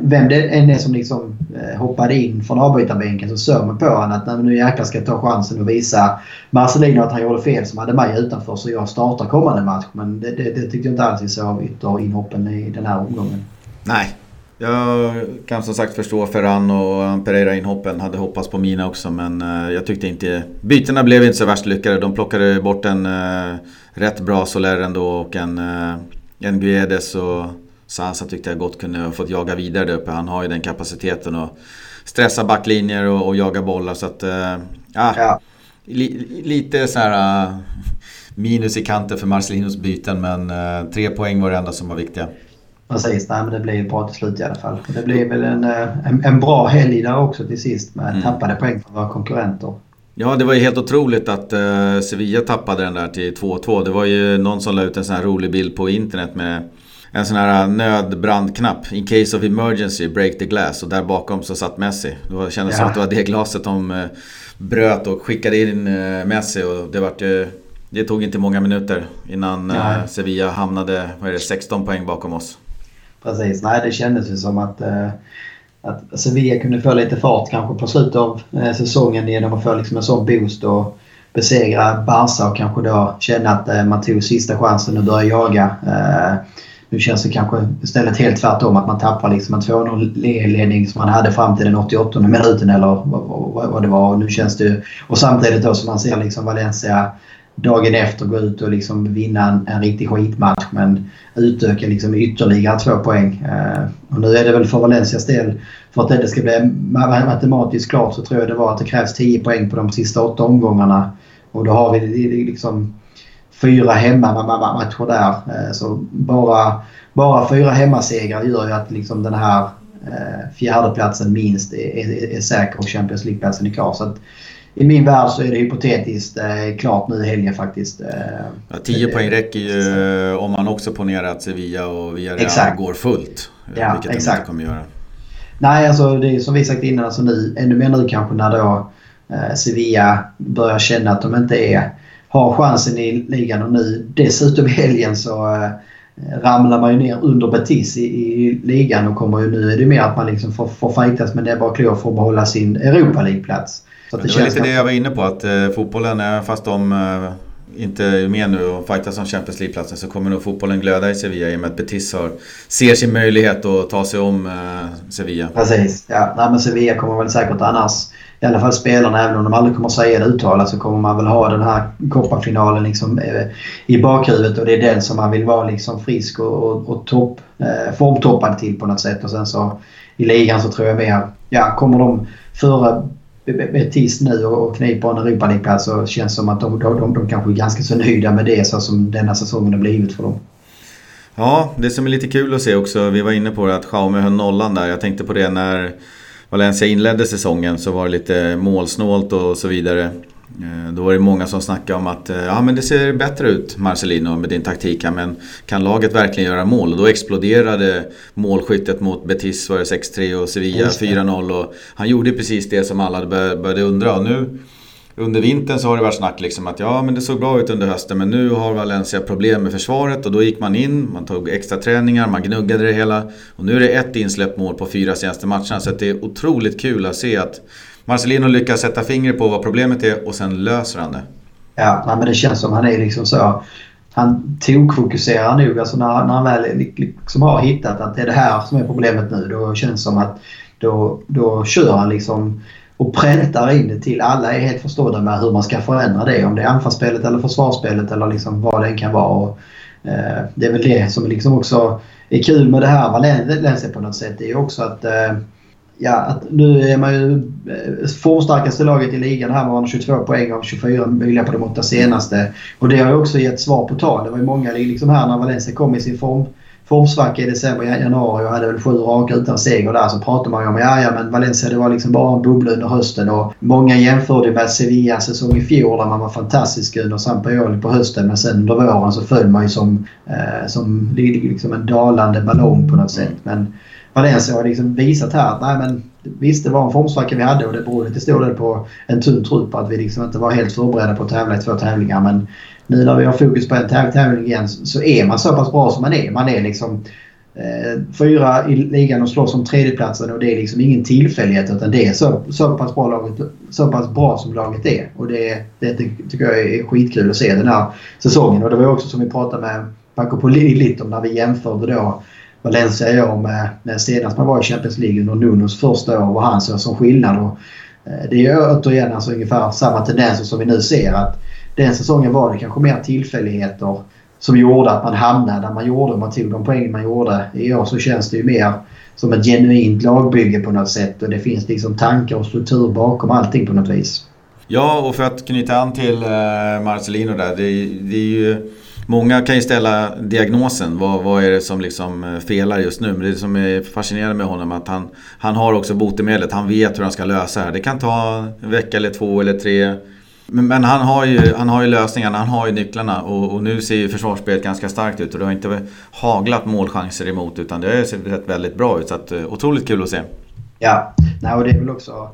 Vem det än är som liksom eh, hoppade in från avbytarbänken så såg man på honom att nu jäklar ska jag ta chansen och visa Marcelino att han gjorde fel som hade mig utanför så jag startar kommande match. Men det, det, det tyckte jag inte alls vi såg av ytterinhoppen i den här omgången. Nej, jag kan som sagt förstå Ferran och Pereira-inhoppen. Hade hoppats på mina också men eh, jag tyckte inte... Bytena blev inte så värst lyckade. De plockade bort en uh, rätt bra Soler ändå och en, uh, en Guedes och Sasa tyckte jag gott kunde ha fått jaga vidare där uppe. Han har ju den kapaciteten att stressa backlinjer och, och jaga bollar så att... Uh, ja. Li, lite så här minus i kanten för Marcelinos byten men tre poäng var det enda som var viktiga. Precis, nej, men det blir bra till slut i alla fall. Det blir väl en, eh, en, en bra helg där också till sist med mm. tappade poäng för våra konkurrenter. Ja, det var ju helt otroligt att uh, Sevilla tappade den där till 2-2. Det var ju någon som la ut en sån här rolig bild på internet med en sån här nödbrandknapp. In case of emergency, break the glass. Och där bakom så satt Messi. Det kändes ja. som att det var det glaset de uh, bröt och skickade in uh, Messi. Och det, vart, uh, det tog inte många minuter innan Sevilla hamnade vad är det, 16 poäng bakom oss. Precis, nej det kändes ju som att, eh, att alltså, Sevilla kunde få lite fart kanske på slutet av eh, säsongen genom att få liksom en sån boost och besegra Barca och kanske då känna att eh, man tog sista chansen och börja jaga. Eh, nu känns det kanske istället helt tvärtom att man tappar liksom en 2-0-ledning som man hade fram till den 88 minuten eller vad, vad, vad det var. Och nu känns det och samtidigt då som man ser liksom Valencia dagen efter gå ut och liksom vinna en, en riktig skitmatch men utöka liksom ytterligare två poäng. Eh, och nu är det väl för Valencias del, för att det ska bli matematiskt klart så tror jag det var att det krävs 10 poäng på de sista åtta omgångarna. Och då har vi liksom fyra hemmamatcher där. Eh, så bara, bara fyra hemmasegrar gör ju att liksom den här eh, fjärdeplatsen minst är, är, är säker och Champions League-platsen är klar. Så att, i min värld så är det hypotetiskt eh, klart nu i helgen faktiskt. Eh, ja, 10 poäng räcker ju eh, om man också ponerar att Sevilla och Villarreal går fullt. Ja, vilket exakt. de inte kommer göra. Nej, alltså det är som vi sagt innan, alltså nu, ännu mer nu kanske när då eh, Sevilla börjar känna att de inte är, har chansen i ligan och nu dessutom i helgen så eh, ramlar man ju ner under Betis i, i ligan och kommer ju nu är det mer att man liksom får, får fightas med näbbar och klor för att behålla sin Europa League-plats. Så det, det var lite det jag var inne på att eh, fotbollen, fast de eh, inte är med nu och fightas om Champions League-platsen så kommer nog fotbollen glöda i Sevilla i och med att Betis har, ser sin möjlighet att ta sig om eh, Sevilla. Precis. Ja, Nej, men Sevilla kommer väl säkert annars, i alla fall spelarna, även om de aldrig kommer säga det uttalat så kommer man väl ha den här kopparfinalen liksom, eh, i bakhuvudet och det är den som man vill vara liksom frisk och, och, och topp, eh, formtoppad till på något sätt. Och sen så i ligan så tror jag mer, ja kommer de före Betis nu och kniper en Europa League-plats så känns det som att de, de, de, de kanske är ganska så nöjda med det så som denna säsongen har blivit för dem. Ja, det som är lite kul att se också, vi var inne på det att Jaume höll nollan där. Jag tänkte på det när Valencia inledde säsongen så var det lite målsnålt och så vidare. Eh, då var det många som snackade om att eh, ja, men det ser bättre ut Marcelino med din taktik här men kan laget verkligen göra mål? Och då exploderade målskyttet mot Betis var det 6-3 och Sevilla 4-0 och han gjorde precis det som alla började undra. Och nu under vintern så har det varit snack liksom att ja men det såg bra ut under hösten men nu har Valencia problem med försvaret och då gick man in, man tog extra träningar, man gnuggade det hela. Och nu är det ett insläppt mål på fyra senaste matcherna så det är otroligt kul att se att Marcelino lyckas sätta fingret på vad problemet är och sen löser han det. Ja, men det känns som han är liksom så. Han tokfokuserar nog. Alltså när, när han väl liksom har hittat att det är det här som är problemet nu. Då känns det som att då, då kör han liksom och präntar in det till alla är helt förstådda med hur man ska förändra det. Om det är anfallsspelet eller försvarsspelet eller liksom vad det än kan vara. Och, eh, det är väl det som liksom också är kul med det här Valencia på något sätt. Det är också att eh, ja, att nu är man ju eh, formstarkaste laget i ligan här med 22 poäng av 24 möjliga på de åtta senaste. Och det har ju också gett svar på tal. Det var ju många liksom här när Valencia kom i sin form, formsvacka i december, januari och hade väl sju raka utan seger där så pratade man ju om ja, ja men Valencia det var liksom bara en bubbla under hösten och många jämförde med Sevilla säsong i fjol där man var fantastisk under Sampaoli på hösten men sen under våren så föll man ju som, eh, som liksom en dalande ballong på något sätt. Men Valencia har liksom visat här att nej men visst det var en formsvacka vi hade och det berodde till stor del på en tunn trupp att vi liksom inte var helt förberedda på att tävla i två tävlingar. Men nu när vi har fokus på en tävling igen så är man så pass bra som man är. Man är liksom eh, fyra i ligan och slåss om tredjeplatsen och det är liksom ingen tillfällighet utan det är så, så, pass, bra laget, så pass bra som laget är. Och det, det tycker jag är skitkul att se den här säsongen. Och det var också som vi pratade med Paco Polit om när vi jämförde då Valencia i år med, eh, med senast man var i Champions League under Nunos första år vad han såg som skillnad. Och, eh, det är återigen alltså ungefär samma tendenser som vi nu ser. att Den säsongen var det kanske mer tillfälligheter som gjorde att man hamnade där man gjorde. Man tog de poäng man gjorde. I år så känns det ju mer som ett genuint lagbygge på något sätt. Och det finns liksom tankar och struktur bakom allting på något vis. Ja, och för att knyta an till eh, Marcelino där. Det, det är ju Många kan ju ställa diagnosen, vad, vad är det som liksom eh, felar just nu? Men det som är fascinerande med honom är att han, han har också botemedlet. Han vet hur han ska lösa det här. Det kan ta en vecka eller två eller tre. Men, men han, har ju, han har ju lösningarna, han har ju nycklarna och, och, nu ser ju försvarsspelet ganska starkt ut och det har inte haglat målchanser emot utan det har sett väldigt bra ut. Så att, eh, otroligt kul att se. Ja, Nej, och det är väl också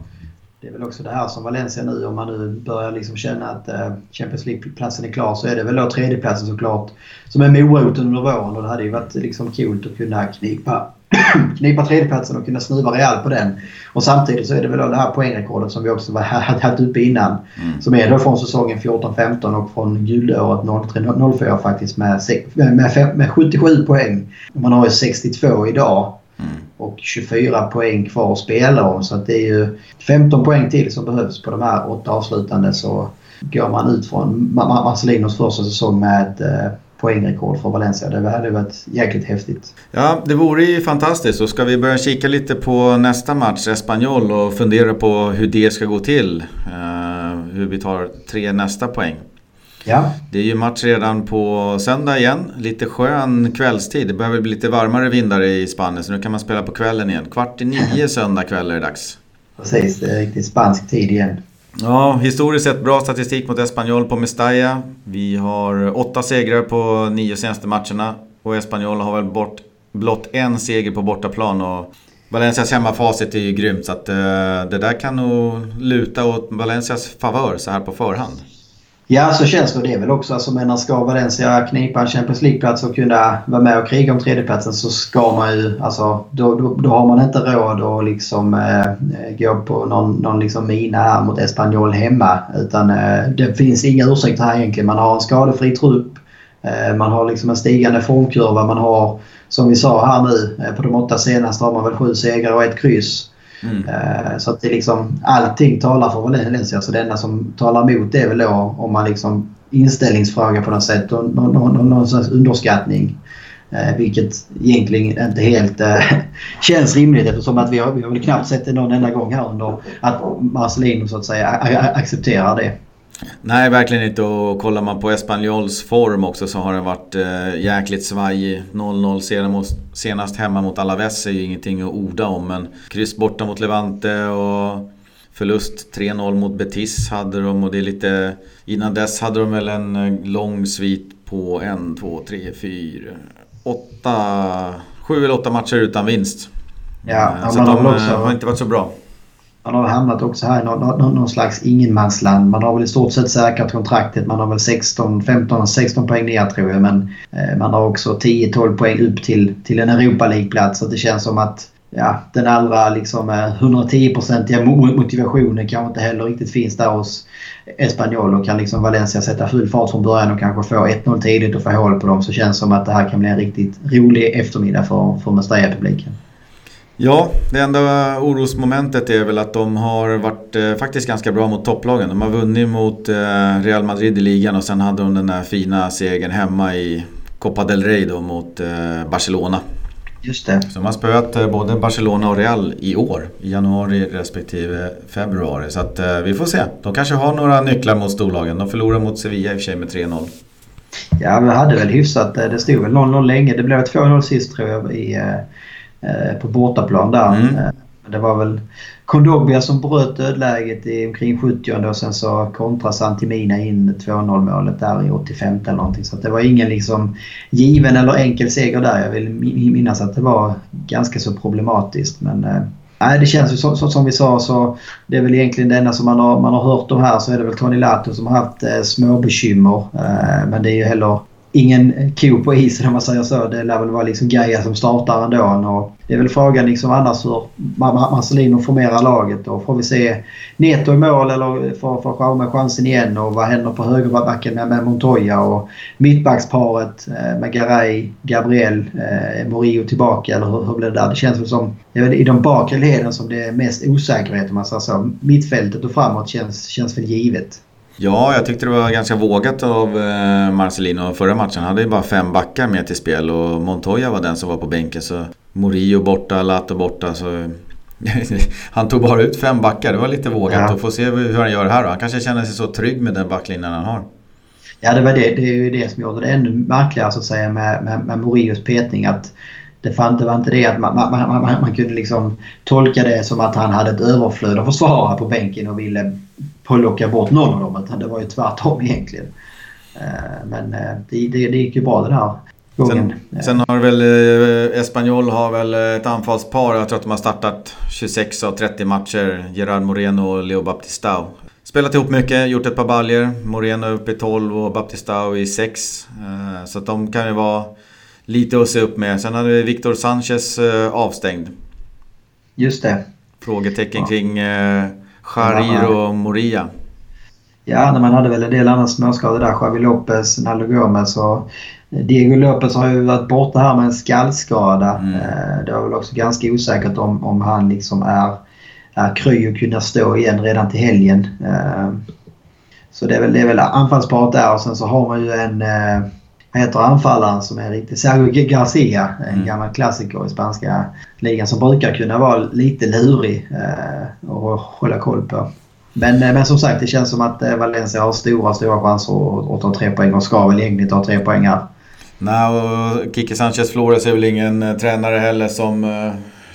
det är väl också det här som Valencia nu, om man nu börjar liksom känna att eh, Champions League-platsen är klar, så är det väl då tredjeplatsen såklart som är moroten under våren. Och det hade ju varit liksom coolt att kunna knipa, knipa tredjeplatsen och kunna snuva rejält på den. Och samtidigt så är det väl då det här poängrekordet som vi också hade haft uppe innan. Mm. Som är då från säsongen 14-15 och från guldåret 03-04 faktiskt med, med, med 77 poäng. Man har ju 62 idag. Mm. Och 24 poäng kvar att spela om. Så att det är ju 15 poäng till som behövs på de här åtta avslutande. Så går man ut från Marcelinos första säsong med ett poängrekord för Valencia. Det hade varit jäkligt häftigt. Ja, det vore ju fantastiskt. Och ska vi börja kika lite på nästa match, Espanyol, och fundera på hur det ska gå till. Eh, hur vi tar tre nästa poäng. Ja. Det är ju match redan på söndag igen. Lite skön kvällstid. Det börjar bli lite varmare vindar i Spanien så nu kan man spela på kvällen igen. Kvart i nio söndag kväll är det dags. Precis, det är riktigt spansk tid igen. Ja, historiskt sett bra statistik mot Espanyol på Mestalla. Vi har åtta segrar på nio senaste matcherna. Och Espanyol har väl bort, blott en seger på bortaplan. Och Valencias hemmafacit är ju grymt så att uh, det där kan nog luta åt Valencias favör så här på förhand. Ja, så känns det. Det är väl också, alltså, men ska Valencia knipa en Champions League-plats och kunna vara med och kriga om tredjeplatsen så ska man ju, alltså då, då, då har man inte råd att liksom eh, gå på någon, någon liksom mina här mot Espanyol hemma. Utan eh, det finns inga ursäkter här egentligen. Man har en skadefri trupp. Eh, man har liksom en stigande formkurva. Man har, som vi sa här nu, eh, på de åtta senaste har man väl sju segrar och ett kryss. Mm. Eh, så att det liksom, allting talar för Valencia. Så det enda som talar emot det är väl då om man liksom inställningsfråga på något sätt och någon, någon, någon slags underskattning. Eh, vilket egentligen inte helt eh, känns rimligt eftersom att vi har, vi har väl knappt sett det någon enda gång här under att Marcelino så att säga accepterar det. Nej, verkligen inte. Och kollar man på Espanyols form också så har den varit eh, jäkligt svajig. 0-0 senast hemma mot Alaves är ju ingenting att orda om. Men kryss borta mot Levante och förlust 3-0 mot Betis hade de. Och det är lite... Innan dess hade de väl en eh, lång svit på 1, 2, 3, 4, 8... 7 eller 8 matcher utan vinst. Ja, eh, så de också... har inte varit så bra. Man har hamnat också här i någon, någon, någon slags ingenmansland. Man har väl i stort sett säkrat kontraktet. Man har väl 16, 15, 16 poäng ner tror jag. Men eh, man har också 10-12 poäng upp till, till en Europa League-plats. Så det känns som att ja, den allra liksom, eh, 110-procentiga motivationen kanske inte heller riktigt finns där hos Espanyol. Och kan liksom Valencia sätta full fart från början och kanske få 1-0 tidigt och få hål på dem så känns det som att det här kan bli en riktigt rolig eftermiddag för, för Mestalla-publiken. Ja, det enda orosmomentet är väl att de har varit eh, faktiskt ganska bra mot topplagen. De har vunnit mot eh, Real Madrid i ligan och sen hade de den där fina segern hemma i Copa del Rey då mot eh, Barcelona. Just det. Så de har spöat eh, både Barcelona och Real i år. I januari respektive februari. Så att eh, vi får se. De kanske har några nycklar mot storlagen. De förlorade mot Sevilla i och för sig med 3-0. Ja, vi hade väl hyfsat. Eh, det stod väl 0-0 länge. Det blev 2-0 sist tror jag i på bortaplan där. Mm. Eh, det var väl Kondogbia som bröt dödläget i omkring 70 och sen så kontrade Santimina in 2-0 målet där i 85 eller någonting. Så det var ingen liksom given eller enkel seger där. Jag vill minnas att det var ganska så problematiskt. Men eh, Nej, det känns ju så, så, som vi sa så det är väl egentligen det enda som man har, man har hört om här så är det väl Tony Lato som har haft eh, små bekymmer. Eh, men det är ju heller ingen eh, ko på isen om man säger så. Det lär väl vara liksom Gaia som startar ändå. Och det är väl frågan liksom annars hur Marcelino formerar laget. Då får vi se Neto i mål eller får, får Jaume chansen igen och vad händer på högerbacken med, med Montoya och mittbacksparet eh, med Garay, Gabriel, eh, Morio tillbaka eller hur, hur blir det där? Det känns väl som det är i de bakre leden som det är mest osäkerhet om man säger så. Mittfältet och framåt känns, känns väl givet. Ja, jag tyckte det var ganska vågat av eh, Marcelino förra matchen. Han hade ju bara fem backar med till spel och Montoya var den som var på bänken. Så Morio borta, Lato borta. Så han tog bara ut fem backar. Det var lite vågat. Ja. Och får se hur han gör här då. Han kanske känner sig så trygg med den backlinjen han har. Ja, det var det. Det är ju det som gjorde det ännu märkligare så att säga med, med, med Morios petning. Att det, fann, det var inte det att man, man, man, man, kunde liksom tolka det som att han hade ett överflöd av försvarare på bänken och ville plocka bort någon av dem. Utan det var ju tvärtom egentligen. Eh, men eh, det, det, det gick ju bra den här gången. Sen, sen har väl eh, Espanyol har väl ett anfallspar. Jag tror att de har startat 26 av 30 matcher. Gerard Moreno och Leo Baptistao. Spelat ihop mycket, gjort ett par baljer. Moreno upp i 12 och Baptistao i 6. Så att de kan ju vara lite att se upp med. Sen hade vi Victor Sanchez avstängd. Just det. Frågetecken ja. kring Jarir och Moria. Ja, man hade väl en del andra småskador där. Javi Lopez, Naldo Gomez och Diego Lopez har ju varit borta här med en skallskada. Mm. Eh, det var väl också ganska osäkert om, om han liksom är, är kry och kunna stå igen redan till helgen. Eh, Så det är väl, det är väl anfallsparet där och sen så har man ju en eh, heter anfallaren som är riktigt... Sergio Garcia, en mm. gammal klassiker i spanska ligan som brukar kunna vara lite lurig eh, och hålla koll på. Men, eh, men som sagt, det känns som att eh, Valencia har stora, stora chanser att, att ta tre poäng och ska väl egentligen ta tre poäng här. Nej, och Kike Sanchez Flores är väl ingen eh, tränare heller som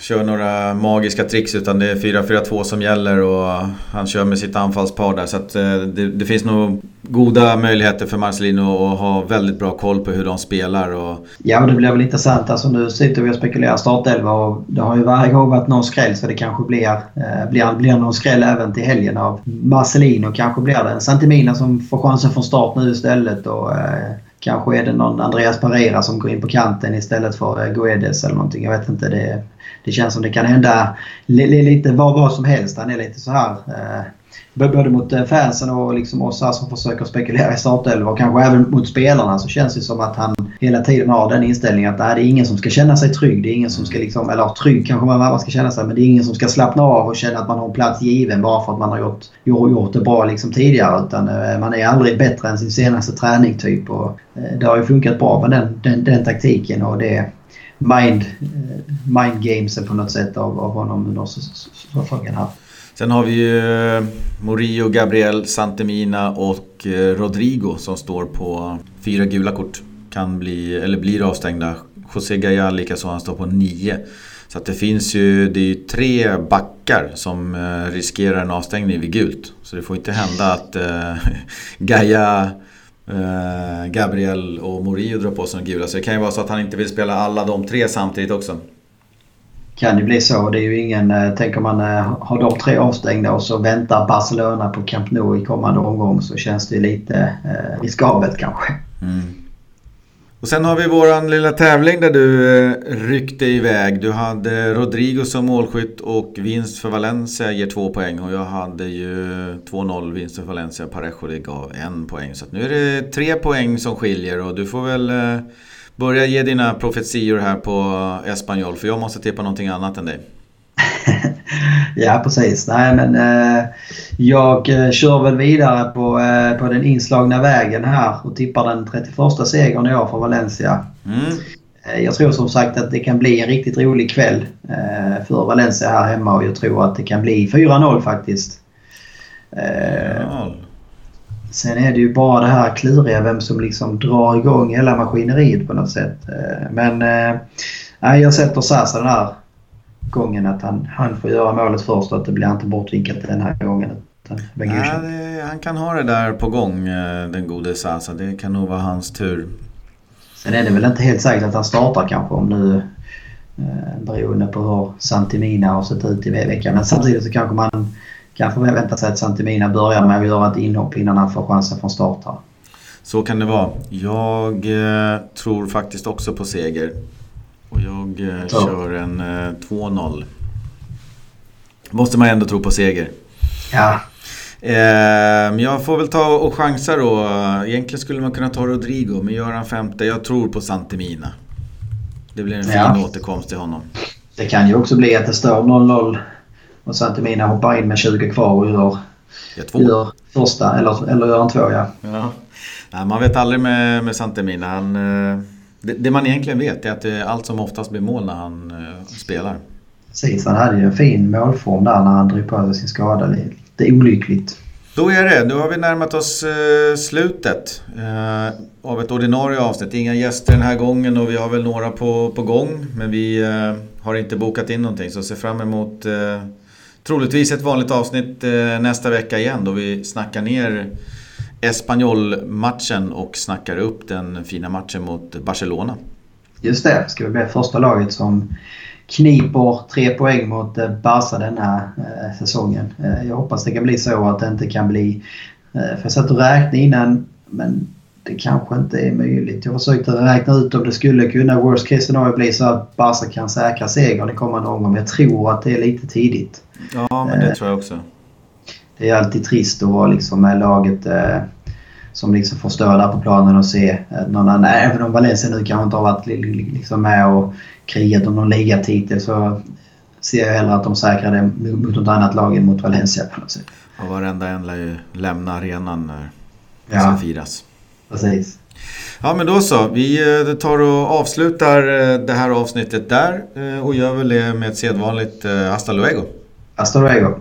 kör några magiska tricks utan det är 4-4-2 som gäller och han kör med sitt anfallspar där. Så att eh, det, det, finns nog goda möjligheter för Marcelino att ha väldigt bra koll på hur de spelar. Och... Ja, men det blir väl intressant. Alltså, nu sitter vi och spekulerar startelva och det har ju varje gång varit någon skräll så det kanske blir, eh, blir, blir någon skräll även till helgen av Marcelino. Kanske blir det en Santimina som får chansen från start nu istället. Och, eh, Kanske är det någon Andreas Parera som går in på kanten istället för eh, Guedes eller någonting. Jag vet inte. Det, det känns som det kan hända lite vad, vad som helst. Han är lite så här eh, både mot eh, fansen och liksom oss här som försöker spekulera i startelva och kanske även mot spelarna så känns det som att han hela tiden har den inställningen att det är ingen som ska känna sig trygg. Det är ingen som ska liksom, eller trygg kanske man ska känna sig, men det är ingen som ska slappna av och känna att man har en plats given bara för att man har gjort, gjort det bra liksom tidigare. Utan eh, man är aldrig bättre än sin senaste träning typ. Och eh, det har ju funkat bra med den, den, den taktiken och det mind, mind gamesen på något sätt av, av honom under säsongen här. Sen har vi ju eh, Morio, Gabriel, Santemina och eh, Rodrigo som står på fyra gula kort. Kan bli, eller blir avstängda. José Gaya likaså, han står på nio. Så att det finns ju, det är ju tre backar som eh, riskerar en avstängning vid gult. Så det får inte hända att eh, Gaia, eh, Gabriel och Morio drar på sig de gula. Så det kan ju vara så att han inte vill spela alla de tre samtidigt också kan det bli så. Det är ju ingen... Eh, tänker man eh, har de tre avstängda och så väntar Barcelona på Camp Nou i kommande omgång så känns det lite eh, riskabelt kanske. Mm. Och sen har vi våran lilla tävling där du eh, ryckte iväg. Du hade Rodrigo som målskytt och vinst för Valencia ger två poäng. Och jag hade ju 2-0 vinst för Valencia. Parejo det gav en poäng. Så nu är det tre poäng som skiljer och du får väl Börja ge dina profetior här på Espanyol för jag måste tippa någonting annat än dig. ja precis. Nej men eh, jag eh, kör väl vidare på, eh, på den inslagna vägen här och tippar den 31 segern i år för Valencia. Mm. Eh, jag tror som sagt att det kan bli en riktigt rolig kväll eh, för Valencia här hemma och jag tror att det kan bli 4-0 faktiskt. Ja. Sen är det ju bara det här kluriga vem som liksom drar igång hela maskineriet på något sätt. Eh, men äh, jag sätter Sasa den här gången att han, han får göra målet först och att det blir inte bortvinkat den här gången. Ja, det, han kan ha det där på gång eh, den gode Sasa. Det kan nog vara hans tur. Sen är det väl inte helt säkert att han startar kanske om nu eh, beroende på hur Santimina har sett ut i veckan. Men samtidigt så kanske man kanske vänta sig att Santimina börjar med att göra ett inhopp innan han får chansen från start här. Så kan det vara. Jag eh, tror faktiskt också på seger. Och jag eh, kör en eh, 2-0. Måste man ändå tro på seger. Ja. Eh, jag får väl ta och chansa då. Egentligen skulle man kunna ta Rodrigo, men gör han femte. Jag tror på Santimina. Det blir en fin ja. återkomst till honom. Det kan ju också bli att det står 0-0 och Santemina hoppar in med 20 kvar och gör, gör första, eller, eller gör en två ja. ja. Nej, man vet aldrig med, med Santemina. Han, eh, det, det, man egentligen vet är att det allt som oftast blir mål när han uh, spelar. Precis, han hade ju en fin målform där när han drog på sig sin skada. Lite olyckligt. Då är det. Då har vi närmat oss slutet av ett ordinarie avsnitt. Inga gäster den här gången och vi har väl några på, på gång. Men vi har inte bokat in någonting så ser fram emot troligtvis ett vanligt avsnitt eh, nästa vecka igen då vi snackar ner Espanyol-matchen och snackar upp den fina matchen mot Barcelona. Just det, ska vi bli första laget som kniper tre poäng mot eh, Barca denna eh, säsongen. Eh, jag hoppas det kan bli så att det inte kan bli... För jag satt och räknade innan men det kanske inte är möjligt. Jag försökte räkna ut om det skulle kunna worst case scenario bli så att Barca kan säkra segern i kommande omgång. Jag tror att det är lite tidigt. Ja, men det eh, tror jag också. Det är alltid trist att vara liksom med laget eh, som liksom får stå där på planen och se eh, någon annan. Även om Valencia nu kanske inte har varit liksom med och krigat om någon ligatitel så ser jag hellre att de säkrar det mot något annat lag än mot Valencia på något sätt. Och varenda en lär ju lämna arenan när det ska firas. Precis. Ja men då så. Vi eh, tar och avslutar eh, det här avsnittet där och gör väl det med ett sedvanligt hasta luego. Hasta luego.